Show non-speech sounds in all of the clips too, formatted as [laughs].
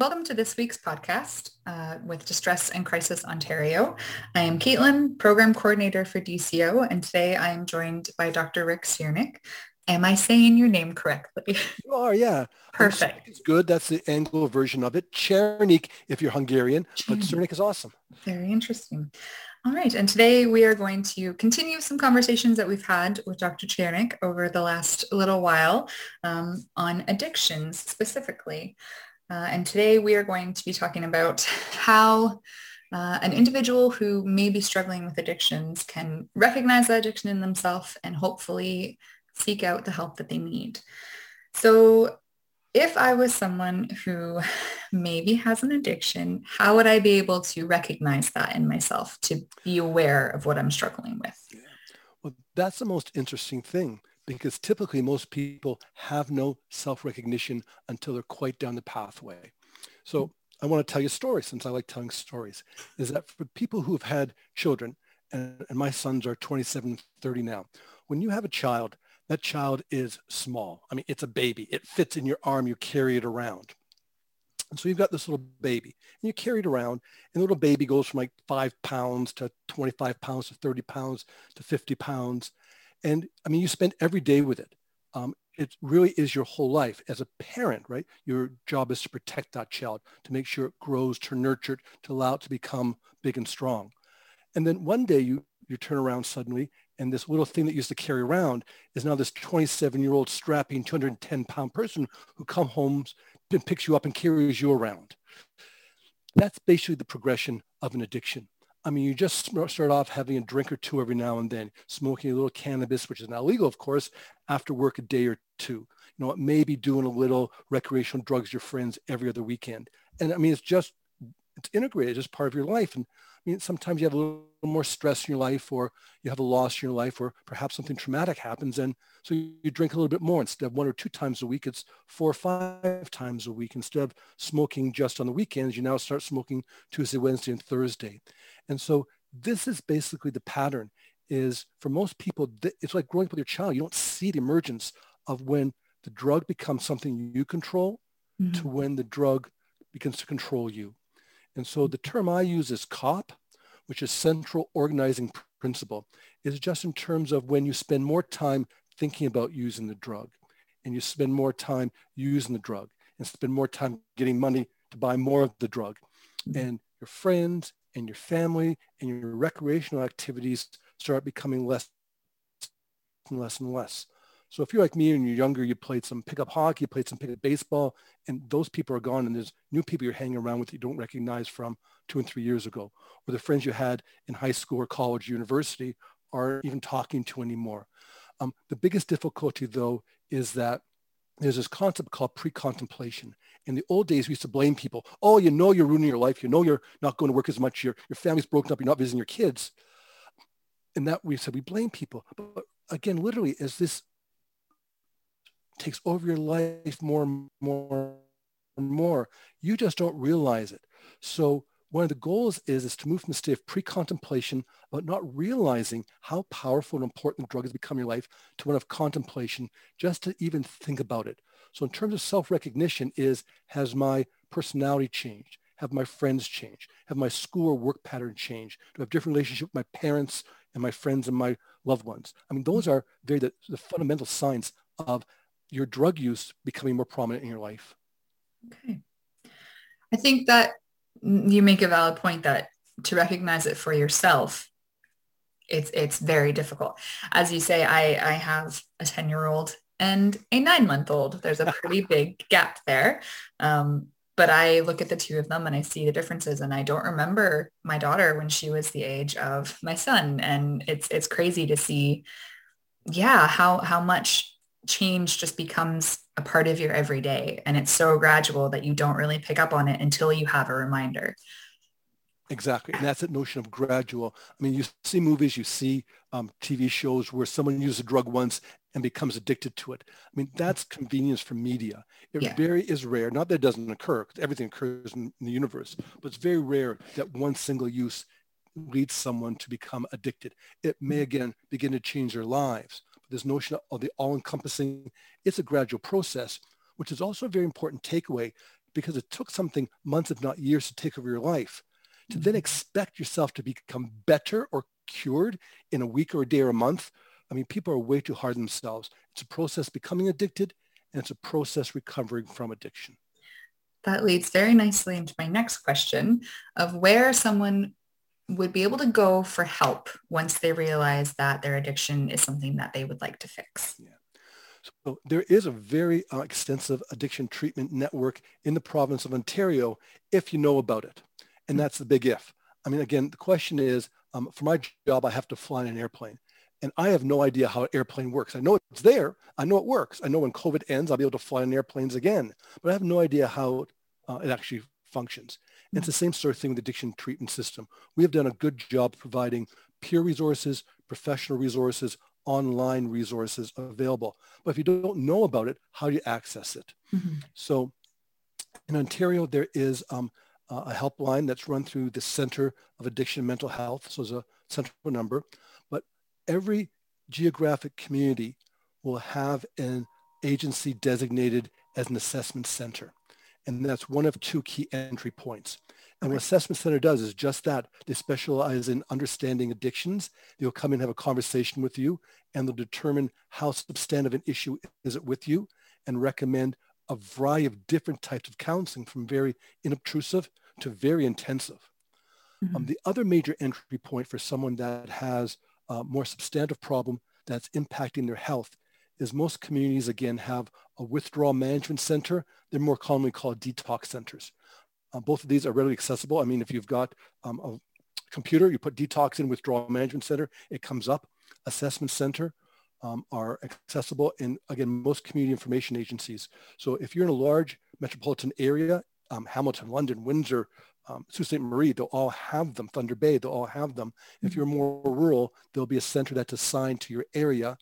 Welcome to this week's podcast uh, with Distress and Crisis Ontario. I am Caitlin, Program Coordinator for DCO, and today I am joined by Dr. Rick Csiernik. Am I saying your name correctly? You are, yeah. [laughs] Perfect. It's good. That's the Anglo version of it. Czernik if you're Hungarian, but Csiernik is awesome. Very interesting. All right, and today we are going to continue some conversations that we've had with Dr. Csiernik over the last little while um, on addictions specifically. Uh, and today we are going to be talking about how uh, an individual who may be struggling with addictions can recognize that addiction in themselves and hopefully seek out the help that they need. So if I was someone who maybe has an addiction, how would I be able to recognize that in myself to be aware of what I'm struggling with? Yeah. Well, that's the most interesting thing because typically most people have no self-recognition until they're quite down the pathway. So mm-hmm. I want to tell you a story since I like telling stories, is that for people who have had children, and, and my sons are 27, 30 now, when you have a child, that child is small. I mean, it's a baby. It fits in your arm. You carry it around. And so you've got this little baby and you carry it around and the little baby goes from like five pounds to 25 pounds to 30 pounds to 50 pounds. And I mean, you spend every day with it. Um, it really is your whole life as a parent, right? Your job is to protect that child, to make sure it grows, to nurture it, to allow it to become big and strong. And then one day you, you turn around suddenly and this little thing that you used to carry around is now this 27 year old strapping 210 pound person who comes home and picks you up and carries you around. That's basically the progression of an addiction. I mean, you just start off having a drink or two every now and then, smoking a little cannabis, which is not legal, of course, after work a day or two. You know, maybe doing a little recreational drugs, your friends every other weekend. And I mean, it's just, it's integrated as part of your life. And I mean, sometimes you have a little more stress in your life or you have a loss in your life or perhaps something traumatic happens. And so you drink a little bit more instead of one or two times a week, it's four or five times a week. Instead of smoking just on the weekends, you now start smoking Tuesday, Wednesday, and Thursday. And so this is basically the pattern is for most people, it's like growing up with your child. You don't see the emergence of when the drug becomes something you control mm-hmm. to when the drug begins to control you. And so the term I use is COP, which is central organizing principle, is just in terms of when you spend more time thinking about using the drug and you spend more time using the drug and spend more time getting money to buy more of the drug. Mm-hmm. And your friends and your family and your recreational activities start becoming less and less and less. So if you're like me and you're younger, you played some pickup hockey, you played some pickup baseball, and those people are gone, and there's new people you're hanging around with you don't recognize from two and three years ago, or the friends you had in high school or college, university, aren't even talking to anymore. Um, the biggest difficulty, though, is that there's this concept called pre-contemplation. In the old days, we used to blame people. Oh, you know you're ruining your life. You know you're not going to work as much. Your, your family's broken up. You're not visiting your kids. And that we said we blame people. But again, literally, as this takes over your life more and more and more. You just don't realize it. So one of the goals is, is to move from the state of pre-contemplation about not realizing how powerful and important the drug has become in your life to one of contemplation, just to even think about it. So in terms of self-recognition is, has my personality changed? Have my friends changed? Have my school or work pattern changed? Do I have different relationship with my parents and my friends and my loved ones? I mean, those mm-hmm. are very the, the fundamental signs of your drug use becoming more prominent in your life. Okay. I think that you make a valid point that to recognize it for yourself, it's it's very difficult. As you say, I, I have a 10 year old and a nine month old. There's a pretty [laughs] big gap there. Um, but I look at the two of them and I see the differences and I don't remember my daughter when she was the age of my son. And it's it's crazy to see, yeah, how how much change just becomes a part of your everyday. And it's so gradual that you don't really pick up on it until you have a reminder. Exactly. And that's that notion of gradual. I mean you see movies you see um, tv shows where someone uses a drug once and becomes addicted to it. I mean that's convenience for media. It yeah. very is rare. Not that it doesn't occur everything occurs in, in the universe but it's very rare that one single use leads someone to become addicted. It may mm-hmm. again begin to change their lives this notion of the all-encompassing, it's a gradual process, which is also a very important takeaway. because it took something months, if not years, to take over your life. To then mm-hmm. expect yourself to become better or cured in a week or a day or a month, I mean, people are way too hard on themselves. It's a process becoming addicted and it's a process recovering from addiction. That leads very nicely into my next question of where someone would be able to go for help once they realize that their addiction is something that they would like to fix. Yeah. So there is a very uh, extensive addiction treatment network in the province of Ontario if you know about it. And that's the big if. I mean, again, the question is, um, for my job, I have to fly in an airplane. And I have no idea how an airplane works. I know it's there. I know it works. I know when COVID ends, I'll be able to fly in airplanes again. But I have no idea how uh, it actually functions. It's the same sort of thing with addiction treatment system. We have done a good job providing peer resources, professional resources, online resources available. But if you don't know about it, how do you access it? Mm-hmm. So in Ontario, there is um, a helpline that's run through the Center of Addiction and Mental Health. So it's a central number. But every geographic community will have an agency designated as an assessment center. And that's one of two key entry points. And what Assessment Center does is just that. They specialize in understanding addictions. They'll come and have a conversation with you and they'll determine how substantive an issue is it with you and recommend a variety of different types of counseling from very inobtrusive to very intensive. Um, mm-hmm. Um, the other major entry point for someone that has a more substantive problem that's impacting their health is most communities, again, have a withdrawal management center. They're more commonly called detox centers. Uh, both of these are readily accessible. I mean, if you've got um, a computer, you put detox in withdrawal management center, it comes up. Assessment center um, are accessible in, again, most community information agencies. So if you're in a large metropolitan area, um, Hamilton, London, Windsor, um, Sault Ste. Marie, they'll all have them. Thunder Bay, they'll all have them. If mm-hmm. you're more rural, there'll be a center that's assigned to your area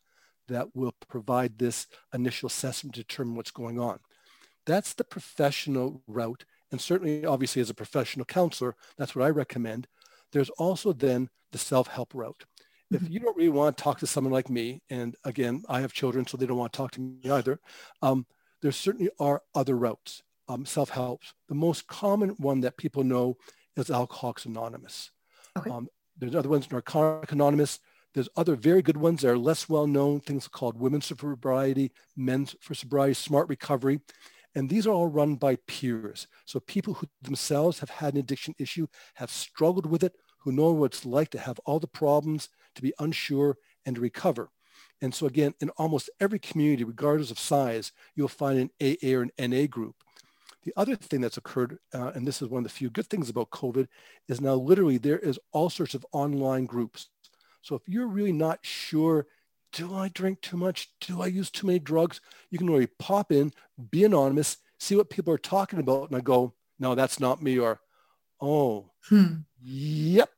that will provide this initial assessment to determine what's going on. That's the professional route. And certainly, obviously, as a professional counselor, that's what I recommend. There's also then the self-help route. If mm-hmm. you don't really want to talk to someone like me, and again, I have children, so they don't want to talk to me either, um, there certainly are other routes, um, self-help. The most common one that people know is Alcoholics Anonymous. Okay. Um, there's other ones, Narcotic Anonymous. There's other very good ones that are less well known, things called Women's for Sobriety, Men's for Sobriety, Smart Recovery. And these are all run by peers. So people who themselves have had an addiction issue, have struggled with it, who know what it's like to have all the problems, to be unsure, and to recover. And so again, in almost every community, regardless of size, you'll find an AA or an NA group. The other thing that's occurred, uh, and this is one of the few good things about COVID, is now literally there is all sorts of online groups. So if you're really not sure, do I drink too much? Do I use too many drugs? You can really pop in, be anonymous, see what people are talking about, and I go, no, that's not me, or, oh, hmm. yep,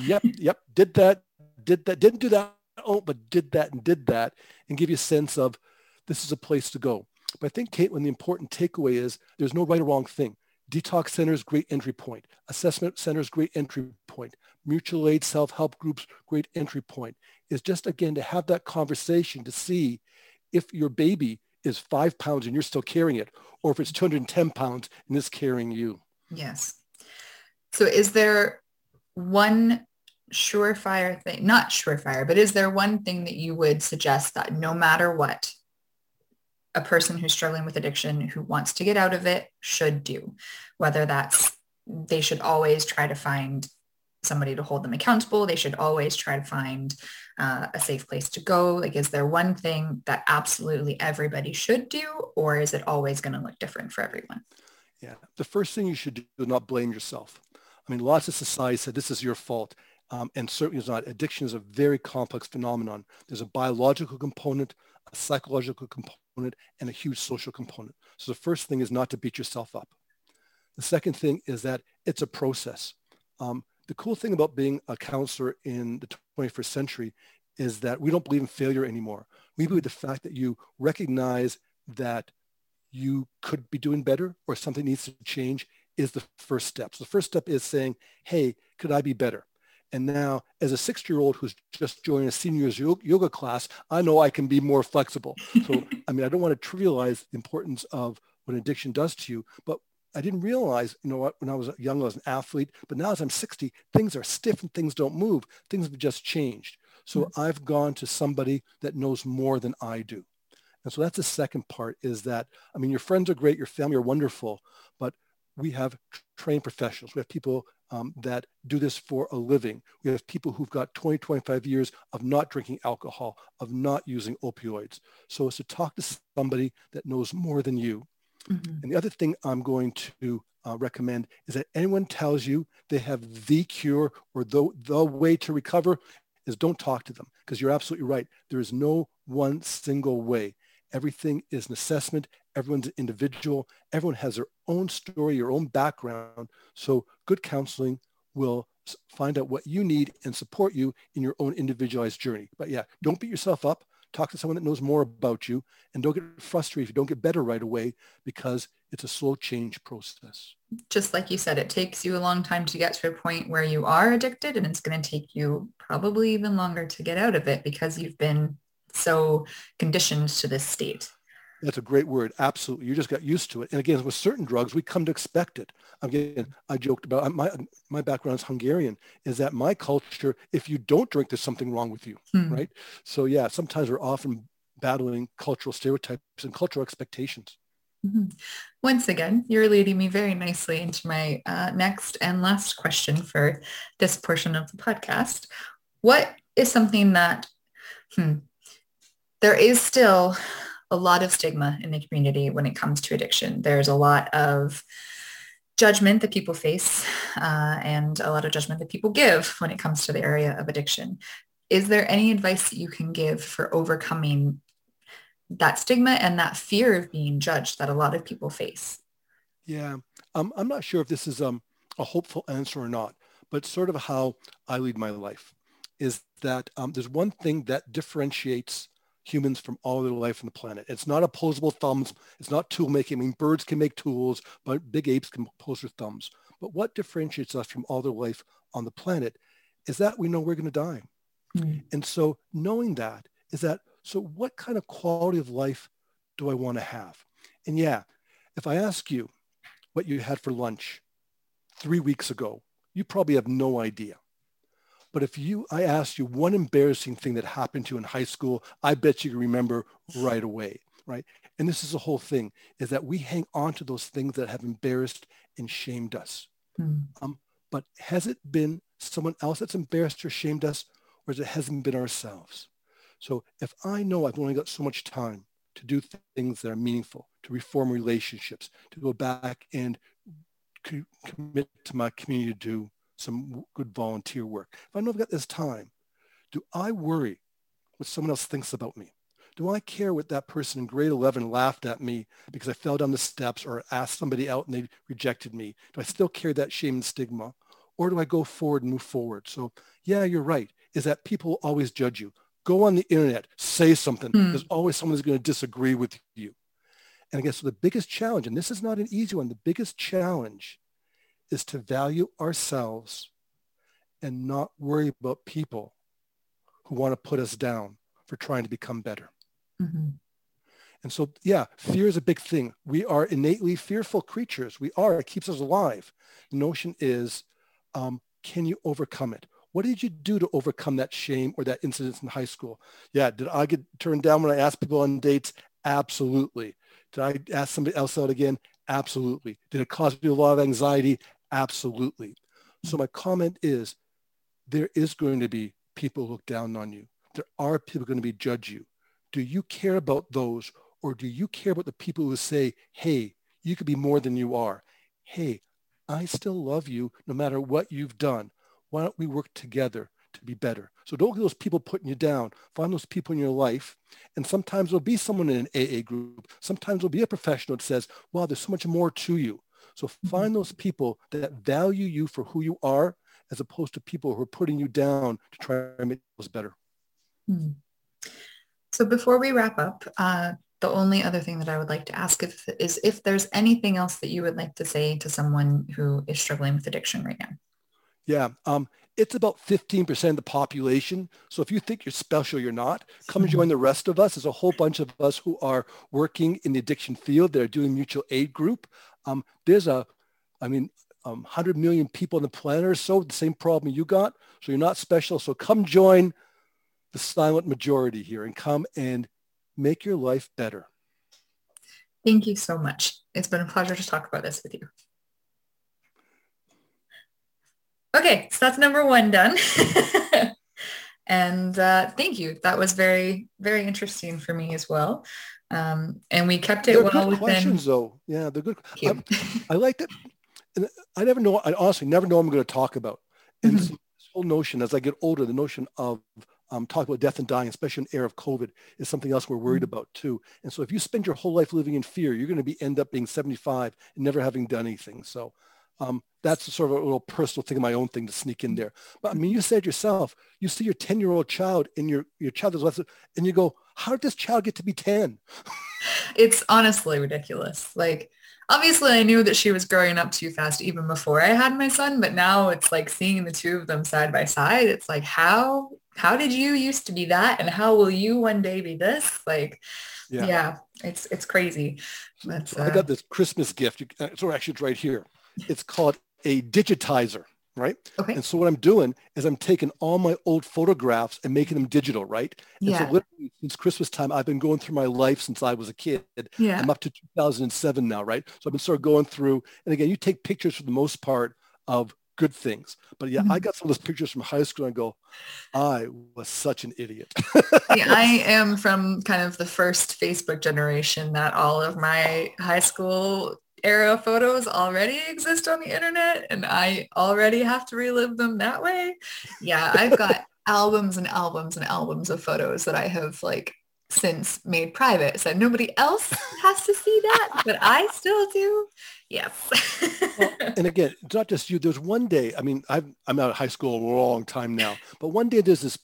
yep, yep, did that, did that, didn't do that, oh, but did that and did that, and give you a sense of this is a place to go. But I think, Caitlin, the important takeaway is there's no right or wrong thing. Detox centers, great entry point. Assessment centers, great entry point. Mutual aid self-help groups, great entry point. Is just, again, to have that conversation to see if your baby is five pounds and you're still carrying it, or if it's 210 pounds and it's carrying you. Yes. So is there one surefire thing, not surefire, but is there one thing that you would suggest that no matter what, a person who's struggling with addiction who wants to get out of it should do, whether that's they should always try to find somebody to hold them accountable. They should always try to find uh, a safe place to go. Like, is there one thing that absolutely everybody should do, or is it always going to look different for everyone? Yeah. The first thing you should do is not blame yourself. I mean, lots of society said this is your fault. Um, and certainly it's not. Addiction is a very complex phenomenon. There's a biological component, a psychological component, and a huge social component. So the first thing is not to beat yourself up. The second thing is that it's a process. Um, the cool thing about being a counselor in the 21st century is that we don't believe in failure anymore. We believe the fact that you recognize that you could be doing better or something needs to change is the first step. So the first step is saying, hey, could I be better? And now, as a 60-year-old who's just joined a seniors yoga class, I know I can be more flexible. So, [laughs] I mean, I don't want to trivialize the importance of what addiction does to you, but I didn't realize, you know what, when I was young, I was an athlete, but now as I'm 60, things are stiff and things don't move. Things have just changed. So mm-hmm. I've gone to somebody that knows more than I do. And so that's the second part is that, I mean, your friends are great, your family are wonderful, but we have trained professionals. We have people um, that do this for a living. We have people who've got 20, 25 years of not drinking alcohol, of not using opioids. So it's to talk to somebody that knows more than you. Mm-hmm. And the other thing I'm going to uh, recommend is that anyone tells you they have the cure or the, the way to recover is don't talk to them because you're absolutely right. There is no one single way. Everything is an assessment. Everyone's individual. Everyone has their own story, your own background. So good counseling will find out what you need and support you in your own individualized journey. But yeah, don't beat yourself up. Talk to someone that knows more about you and don't get frustrated if you don't get better right away because it's a slow change process. Just like you said, it takes you a long time to get to a point where you are addicted and it's going to take you probably even longer to get out of it because you've been so conditioned to this state. That's a great word. Absolutely. You just got used to it. And again, with certain drugs, we come to expect it. Again, I joked about my, my background is Hungarian, is that my culture, if you don't drink, there's something wrong with you, hmm. right? So yeah, sometimes we're often battling cultural stereotypes and cultural expectations. Mm-hmm. Once again, you're leading me very nicely into my uh, next and last question for this portion of the podcast. What is something that hmm, there is still a lot of stigma in the community when it comes to addiction. There's a lot of judgment that people face uh, and a lot of judgment that people give when it comes to the area of addiction. Is there any advice that you can give for overcoming that stigma and that fear of being judged that a lot of people face? Yeah, um, I'm not sure if this is um, a hopeful answer or not, but sort of how I lead my life is that um, there's one thing that differentiates humans from all other life on the planet. It's not opposable thumbs. It's not tool making. I mean, birds can make tools, but big apes can oppose their thumbs. But what differentiates us from all other life on the planet is that we know we're going to die. Mm. And so knowing that is that, so what kind of quality of life do I want to have? And yeah, if I ask you what you had for lunch three weeks ago, you probably have no idea. But if you, I asked you one embarrassing thing that happened to you in high school, I bet you can remember right away, right? And this is the whole thing, is that we hang on to those things that have embarrassed and shamed us. Mm. Um, but has it been someone else that's embarrassed or shamed us, or has it hasn't been ourselves? So if I know I've only got so much time to do things that are meaningful, to reform relationships, to go back and commit to my community to do some good volunteer work. If I know I've got this time, do I worry what someone else thinks about me? Do I care what that person in grade 11 laughed at me because I fell down the steps or asked somebody out and they rejected me? Do I still carry that shame and stigma? Or do I go forward and move forward? So yeah, you're right, is that people always judge you. Go on the internet, say something. Mm. There's always someone who's going to disagree with you. And I guess so the biggest challenge, and this is not an easy one, the biggest challenge is to value ourselves and not worry about people who want to put us down for trying to become better. Mm-hmm. And so, yeah, fear is a big thing. We are innately fearful creatures. We are. It keeps us alive. The notion is, um, can you overcome it? What did you do to overcome that shame or that incident in high school? Yeah, did I get turned down when I asked people on dates? Absolutely. Did I ask somebody else out again? Absolutely. Did it cause me a lot of anxiety? Absolutely. So mm. my comment is there is going to be people look down on you. There are people going to be judge you. Do you care about those or do you care about the people who say, hey, you could be more than you are? Hey, I still love you no matter what you've done. Why don't we work together to be better? So don't get those people putting you down. Find those people in your life. And sometimes there'll be someone in an AA group. Sometimes there'll be a professional that says, wow, there's so much more to you. So mm-hmm. find those people that value you for who you are as opposed to people who are putting you down to try and make those better. Hmm. So before we wrap up, uh, the only other thing that I would like to ask if, is if there's anything else that you would like to say to someone who is struggling with addiction right now. Yeah, um, it's about 15% of the population. So if you think you're special, you're not. Come and join the rest of us. There's a whole bunch of us who are working in the addiction field. They're doing mutual aid group. Um, there's a, I mean, um, 100 million people on the planet or so, the same problem you got. So you're not special. So come join the silent majority here and come and make your life better. Thank you so much. It's been a pleasure to talk about this with you. Okay, so that's number one done. [laughs] and uh, thank you. That was very, very interesting for me as well. Um, and we kept it they're well good within. questions, though. Yeah, they're good. I, I like that. And I never know. I honestly never know what I'm going to talk about. And Mhm. this, whole notion, as I get older, the notion of um, talking about death and dying, especially in the era of COVID, is something else we're worried Mhm. about too. And so, if you spend your whole life living in fear, you're going to be end up being 75 and never having done anything. So. Um, that's sort of a little personal thing, of my own thing to sneak in there. But I mean, you said yourself, you see your 10 year old child in your, your child is less, and you go, how did this child get to be 10? it's honestly ridiculous. Like, obviously I knew that she was growing up too fast even before I had my son, but now it's like seeing the two of them side by side. It's like, how, how did you used to be that? And how will you one day be this? Like, yeah, yeah it's, it's crazy. But, I uh, got this Christmas gift. Uh, actually it's right here. It's called a digitizer, right? okay. And so what I'm doing is I'm taking all my old photographs and making them digital, right? And so literally since Christmas time, I've been going through my life since I was a kid. Yeah. I'm up to 2007 now, right? So I've been sort of going through, and again, you take pictures for the most part of good things. But yeah, I Mhm. got some of those pictures from high school and I go, I was such an idiot. See, I [laughs] am from kind of the first Facebook generation that all of my high school era photos already exist on the internet and I already have to relive them that way. Yeah, I've got [laughs] albums and albums and albums of photos that I have like since made private. So nobody else has to see that, but I still do. Yes. Well, [laughs] and again, it's not just you. There's one day, I mean, I've, I'm out of high school a long time now, but one day there's this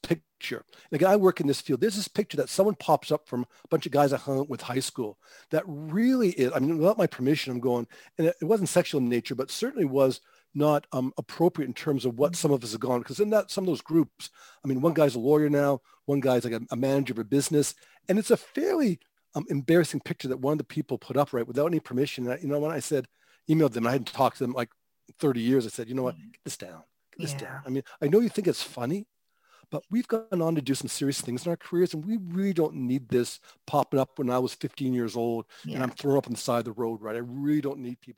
picture. And again, I work in this field. There's this picture that someone pops up from a bunch of guys I hung out with high school that really is, I mean, without my permission, I'm going, and it, it wasn't sexual in nature, but certainly was not um, appropriate in terms of what some of us have gone. Because in that, some of those groups, I mean, one guy's a lawyer now, one guy's like a, a manager of a business. And it's a fairly um, embarrassing picture that one of the people put up, right, without any permission. And I, you know, when I said, emailed them, I hadn't talked to them like 30 years. I said, you know what, get this down, get this Yeah. down. I mean, I know you think it's funny, but we've gone on to do some serious things in our careers and we really don't need this popping up when I was 15 years old and I'm thrown up on the side of the road, right? I really don't need people